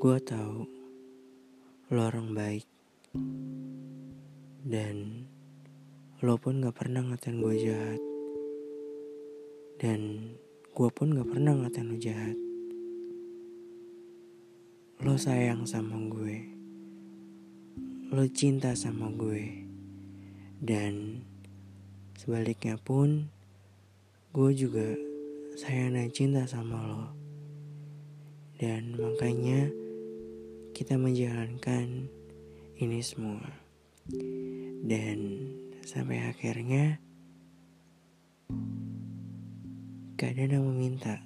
Gue tahu lo orang baik dan lo pun gak pernah ngatain gue jahat dan gue pun gak pernah ngatain lo jahat. Lo sayang sama gue, lo cinta sama gue, dan sebaliknya pun gue juga sayang dan cinta sama lo. Dan makanya kita menjalankan ini semua. Dan sampai akhirnya keadaan yang meminta.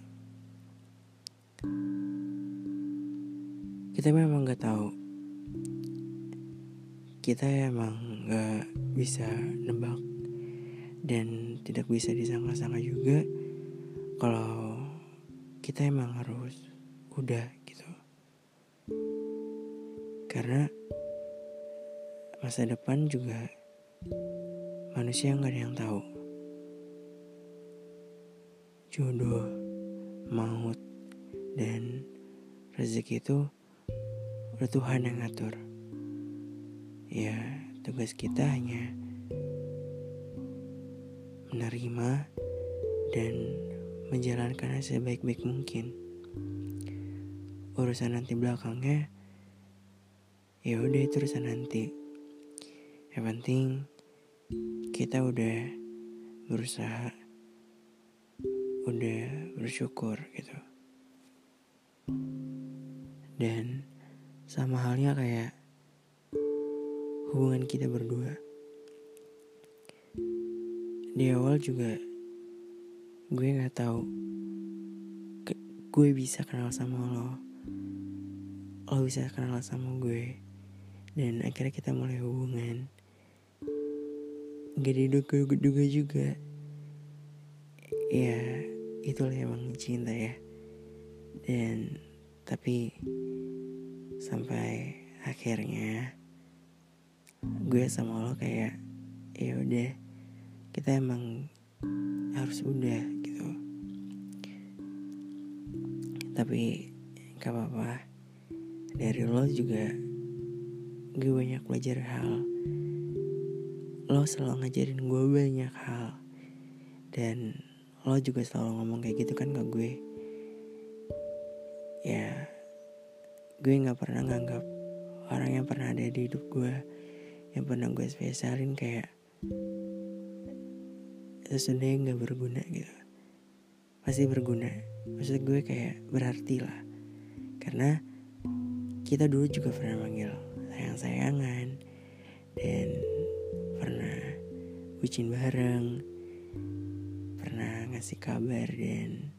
Kita memang gak tahu. Kita emang gak bisa nebak dan tidak bisa disangka-sangka juga kalau kita emang harus udah karena masa depan juga manusia nggak ada yang tahu. Jodoh maut dan rezeki itu udah Tuhan yang ngatur. Ya tugas kita hanya menerima dan menjalankannya sebaik-baik mungkin. Urusan nanti belakangnya ya udah itu urusan nanti. Yang penting kita udah berusaha udah bersyukur gitu. Dan sama halnya kayak hubungan kita berdua. Di awal juga gue nggak tahu gue bisa kenal sama lo. Lo bisa kenal sama gue dan akhirnya kita mulai hubungan. Gak diduga-duga juga. Ya itulah emang cinta ya. Dan tapi sampai akhirnya gue sama lo kayak ya udah kita emang harus udah gitu. Tapi gak apa-apa. Dari lo juga gue banyak belajar hal. Lo selalu ngajarin gue banyak hal. Dan lo juga selalu ngomong kayak gitu kan ke gue. Ya gue nggak pernah nganggap orang yang pernah ada di hidup gue yang pernah gue spesialin kayak sesudahnya nggak berguna gitu. Pasti berguna. Maksud gue kayak berarti lah. Karena kita dulu juga pernah manggil sayang-sayangan. Dan pernah bucin bareng pernah ngasih kabar dan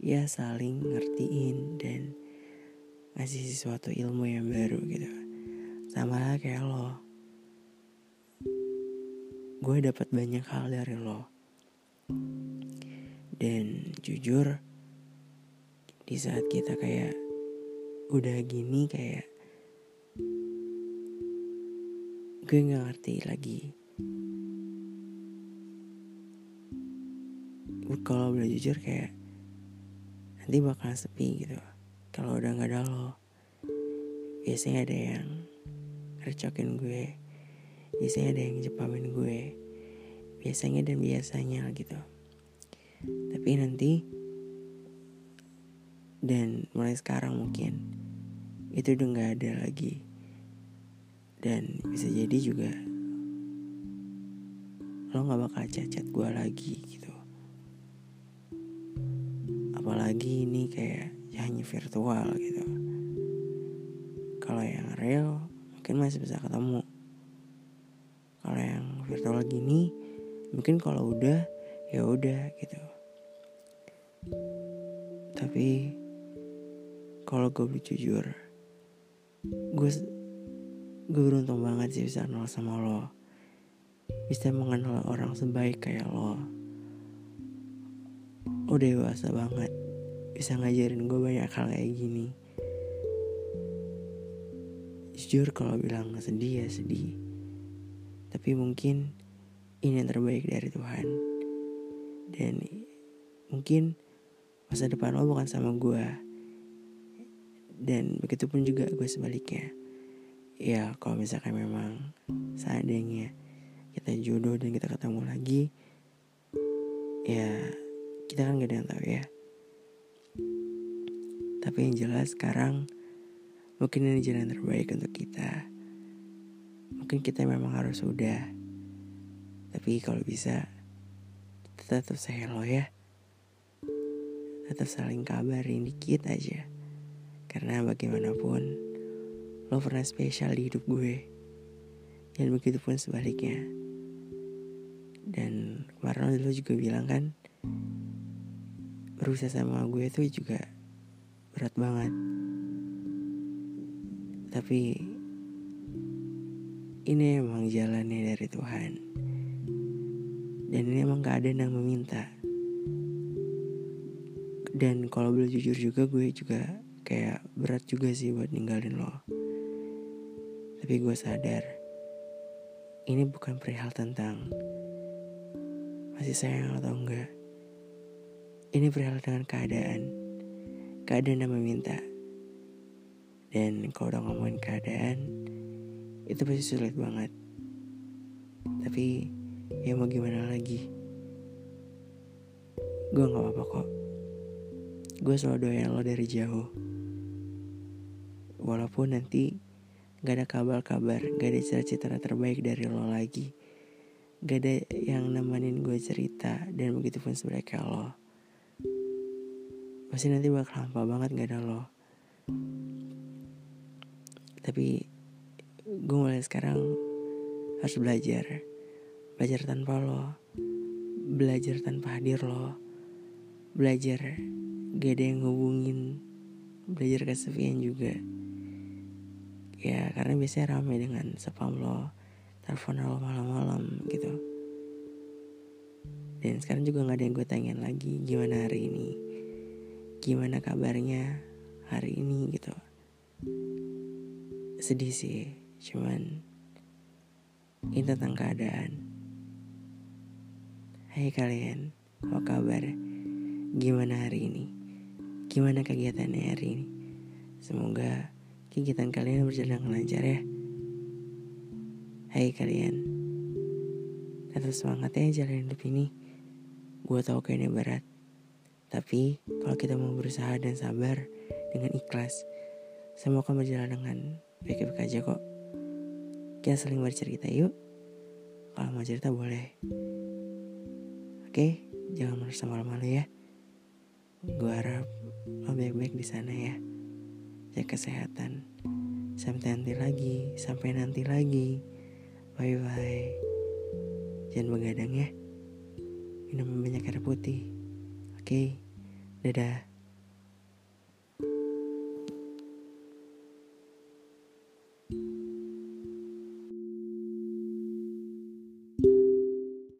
ya saling ngertiin dan ngasih sesuatu ilmu yang baru gitu. Sama lah kayak lo. Gue dapat banyak hal dari lo. Dan jujur di saat kita kayak udah gini kayak gue nggak ngerti lagi. Kalau boleh jujur kayak nanti bakal sepi gitu. Kalau udah nggak ada lo biasanya ada yang recokin gue. Biasanya ada yang jepamin gue. Biasanya dan biasanya gitu. Tapi nanti dan mulai sekarang mungkin itu udah nggak ada lagi dan bisa jadi juga lo nggak bakal cacat gue lagi gitu. Apalagi ini kayak hanya virtual gitu. Kalau yang real mungkin masih bisa ketemu. Kalau yang virtual gini mungkin kalau udah ya udah gitu. Tapi kalau gue jujur gue gue beruntung banget sih bisa kenal sama lo. Bisa mengenal orang sebaik kayak lo. Lo dewasa banget. Bisa ngajarin gue banyak hal kayak gini. Jujur kalau bilang sedih ya sedih. Tapi mungkin ini yang terbaik dari Tuhan. Dan mungkin masa depan lo bukan sama gue. Dan begitupun juga gue sebaliknya ya kalau misalkan memang seandainya kita jodoh dan kita ketemu lagi ya kita kan gak ada yang tahu ya. Tapi yang jelas sekarang mungkin ini jalan terbaik untuk kita. Mungkin kita memang harus udah. Tapi kalau bisa tetap say hello ya. Tetap saling kabarin dikit aja. Karena bagaimanapun lo pernah spesial di hidup gue. Dan begitu pun sebaliknya. Dan kemarin lo juga bilang kan berusaha sama gue tuh juga berat banget. Tapi ini emang jalannya dari Tuhan. Dan ini emang keadaan yang meminta. Dan kalau boleh jujur juga gue juga kayak berat juga sih buat ninggalin lo tapi gue sadar ini bukan perihal tentang masih sayang atau enggak. Ini perihal dengan keadaan. Keadaan yang meminta. Dan kalau udah ngomongin keadaan, itu pasti sulit banget. Tapi ya mau gimana lagi. Gue gak apa-apa kok. Gue selalu doain lo dari jauh. Walaupun nanti Gak ada kabar-kabar, gak ada cerita-cerita terbaik dari lo lagi. Gak ada yang nemenin gue cerita dan begitu pun sebenarnya lo. Pasti nanti bakal hampa banget gak ada lo. Tapi gue mulai sekarang harus belajar. Belajar tanpa lo. Belajar tanpa hadir lo. Belajar gak ada yang ngubungin. Belajar kesepian juga ya karena biasanya ramai dengan spam lo telepon lo malam-malam gitu. Dan sekarang juga nggak ada yang gue tanyain lagi gimana hari ini? Gimana kabarnya hari ini gitu. Sedih sih cuman ini tentang keadaan. Hai kalian apa kabar? Gimana hari ini? Gimana kegiatannya hari ini? Semoga kegiatan kalian berjalan dengan lancar ya. Hai kalian, tetap semangat ya jalan hidup ini. Gue tahu kayaknya berat, tapi kalau kita mau berusaha dan sabar dengan ikhlas, semua akan berjalan dengan baik-baik aja kok. Kita saling bercerita yuk. Kalau mau cerita boleh. Oke, jangan merasa malu-malu ya. Gue harap lo baik-baik di sana ya jaga kesehatan. Sampai nanti lagi, sampai nanti lagi. Bye bye. Jangan begadang ya. Minum banyak air putih. Oke, dadah.